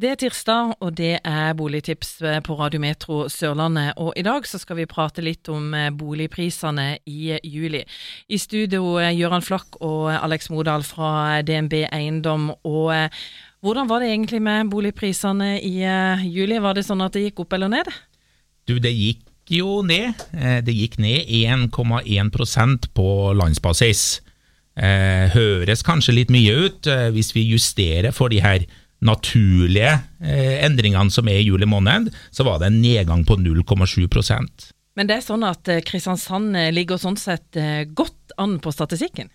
Det er tirsdag, og det er Boligtips på Radiometro Sørlandet. Og i dag så skal vi prate litt om eh, boligprisene i juli. I studio eh, Gøran Flakk og Alex Modal fra DNB Eiendom. Og eh, hvordan var det egentlig med boligprisene i juli? Var det sånn at det gikk opp eller ned? Du, det gikk jo ned. Det gikk ned 1,1% på landsbasis. Høres kanskje litt mye ut hvis vi justerer for de her naturlige eh, endringene som er i juli måned, så var det en nedgang på 0,7% Men det er sånn at eh, Kristiansand eh, ligger sånn sett eh, godt an på statistikken?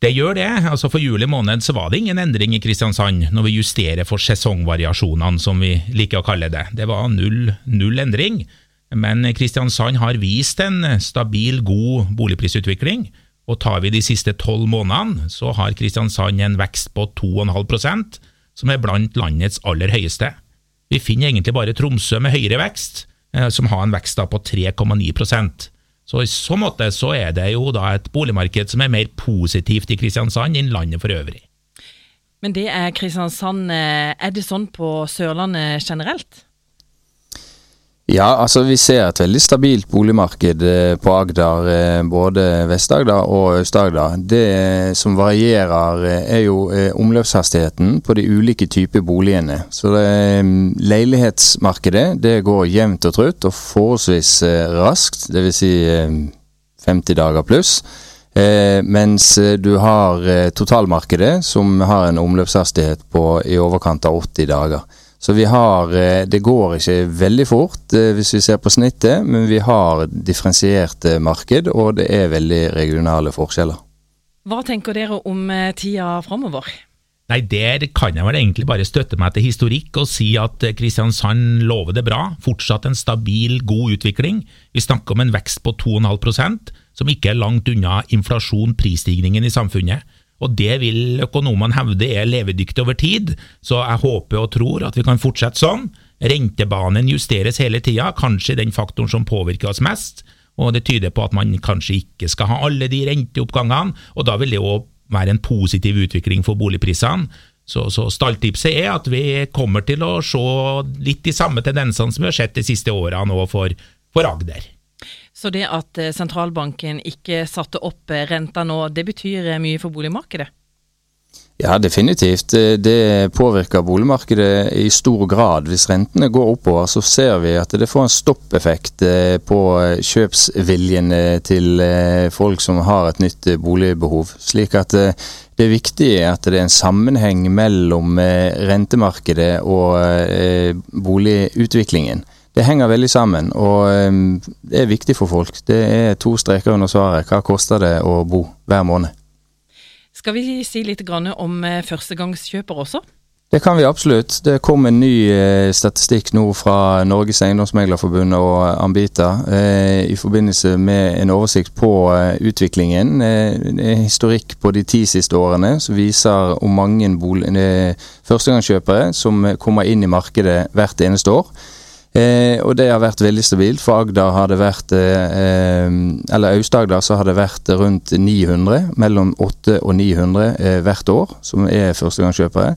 Det gjør det. altså For juli måned så var det ingen endring i Kristiansand når vi justerer for sesongvariasjonene, som vi liker å kalle det. Det var null, null endring. Men Kristiansand har vist en stabil, god boligprisutvikling. Og tar vi de siste tolv månedene, så har Kristiansand en vekst på 2,5 som er blant landets aller høyeste. Vi finner egentlig bare Tromsø med høyere vekst, eh, som har en vekst på 3,9% Så i så måte så er det jo da et boligmarked som er mer positivt i Kristiansand enn landet for øvrig. Men det er Kristiansand. Eh, er det sånn på Sørlandet generelt? Ja, altså vi ser et veldig stabilt boligmarked eh, på Agder. Eh, både Vest-Agder og Øst-Agder. Det som varierer eh, er jo omløpshastigheten på de ulike typer boligene. Så det, leilighetsmarkedet det går jevnt og trutt og forholdsvis raskt. Dvs. Si 50 dager pluss. mens du har totalmarkedet som har en omløpshastighet på i overkant av 80 dager. Så vi har eh, Det går ikke veldig fort eh, hvis vi ser på snittet, men vi har differensiert marked, og det er veldig regionale forskjeller. Hva tenker dere om eh, tida framover? Nei, Der kan jeg vel egentlig bare støtte meg til historikk og si at Kristiansand lover det bra. Fortsatt en stabil, god utvikling. Vi snakker om en vekst på 2,5% som ikke er langt unna inflasjon, prisstigningen i samfunnet og det vil økonomene hevde er levedyktig over tid, så jeg håper og tror at vi kan fortsette sånn. Rentebanen justeres hele tida, kanskje den faktoren som påvirker oss mest, og det tyder på at man kanskje ikke skal ha alle de renteoppgangene, og da vil det òg være en positiv utvikling for boligprisene. Så, så stalltipset er at vi kommer til å se litt de samme tendensene som vi har sett de siste årene òg for, for Agder. Så det at eh, sentralbanken ikke satte opp eh, renta nå, det betyr eh, mye for boligmarkedet? Ja, definitivt. Det påvirker boligmarkedet i stor grad. Hvis rentene går oppover, så ser vi at det får en stoppeffekt på kjøpsviljen til folk som har et nytt boligbehov. Slik at det viktige er at det er en sammenheng mellom rentemarkedet og boligutviklingen det henger veldig sammen, og ehm, det er viktig for folk. Det er to streker under svaret. Hva koster det å bo hver måned? Skal vi si litt om eh, førstegangskjøper også? Det kan vi absolutt. Det kom en ny eh, statistikk nå fra Norges Eiendomsmeglerforbund og Ambita eh, i forbindelse med en oversikt på utviklingen. En historikk på de ti siste årene som viser om mange førstegangskjøpere som kommer inn i markedet hvert eneste år. Eh, og det har vært veldig stabilt. For Agder har det vært eh, Eller Aust-Agder så har det vært rundt 900. Mellom 800 og 900 eh, hvert år, som er førstegangskjøpere.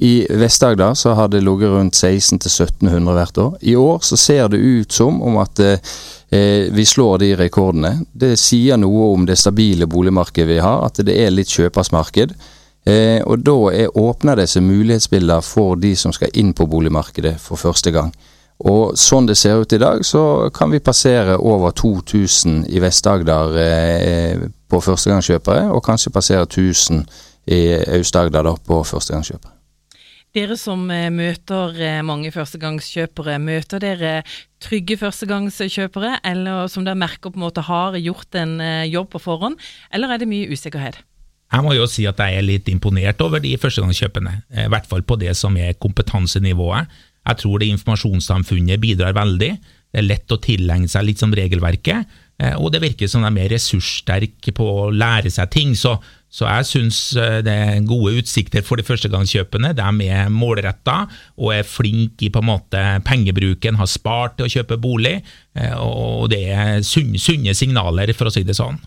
I Vest-Agder så har det ligget rundt 1600-1700 hvert år. I år så ser det ut som om at eh, vi slår de rekordene. Det sier noe om det stabile boligmarkedet vi har, at det er litt kjøpersmarked. Eh, og da er, åpner det seg mulighetsbilder for de som skal inn på boligmarkedet for første gang. Og sånn det ser ut i dag, så kan vi passere over 2000 i Vest-Agder eh, på førstegangskjøpere, og kanskje passere 1000 i Aust-Agder på førstegangskjøpere. Dere som eh, møter eh, mange førstegangskjøpere, møter dere trygge førstegangskjøpere, eller som dere merker på en måte har gjort en eh, jobb på forhånd, eller er det mye usikkerhet? Jeg må jo si at jeg er litt imponert over de førstegangskjøpene, i hvert fall på det som er kompetansenivået. Jeg tror det informasjonssamfunnet bidrar veldig. Det er lett å tilegne seg litt som regelverket, eh, og det virker som de er mer ressurssterke på å lære seg ting. Så, så jeg syns eh, det er gode utsikter for de førstegangskjøpende. De er målretta og er flinke i på en måte pengebruken, har spart til å kjøpe bolig, eh, og det er sunne signaler, for å si det sånn.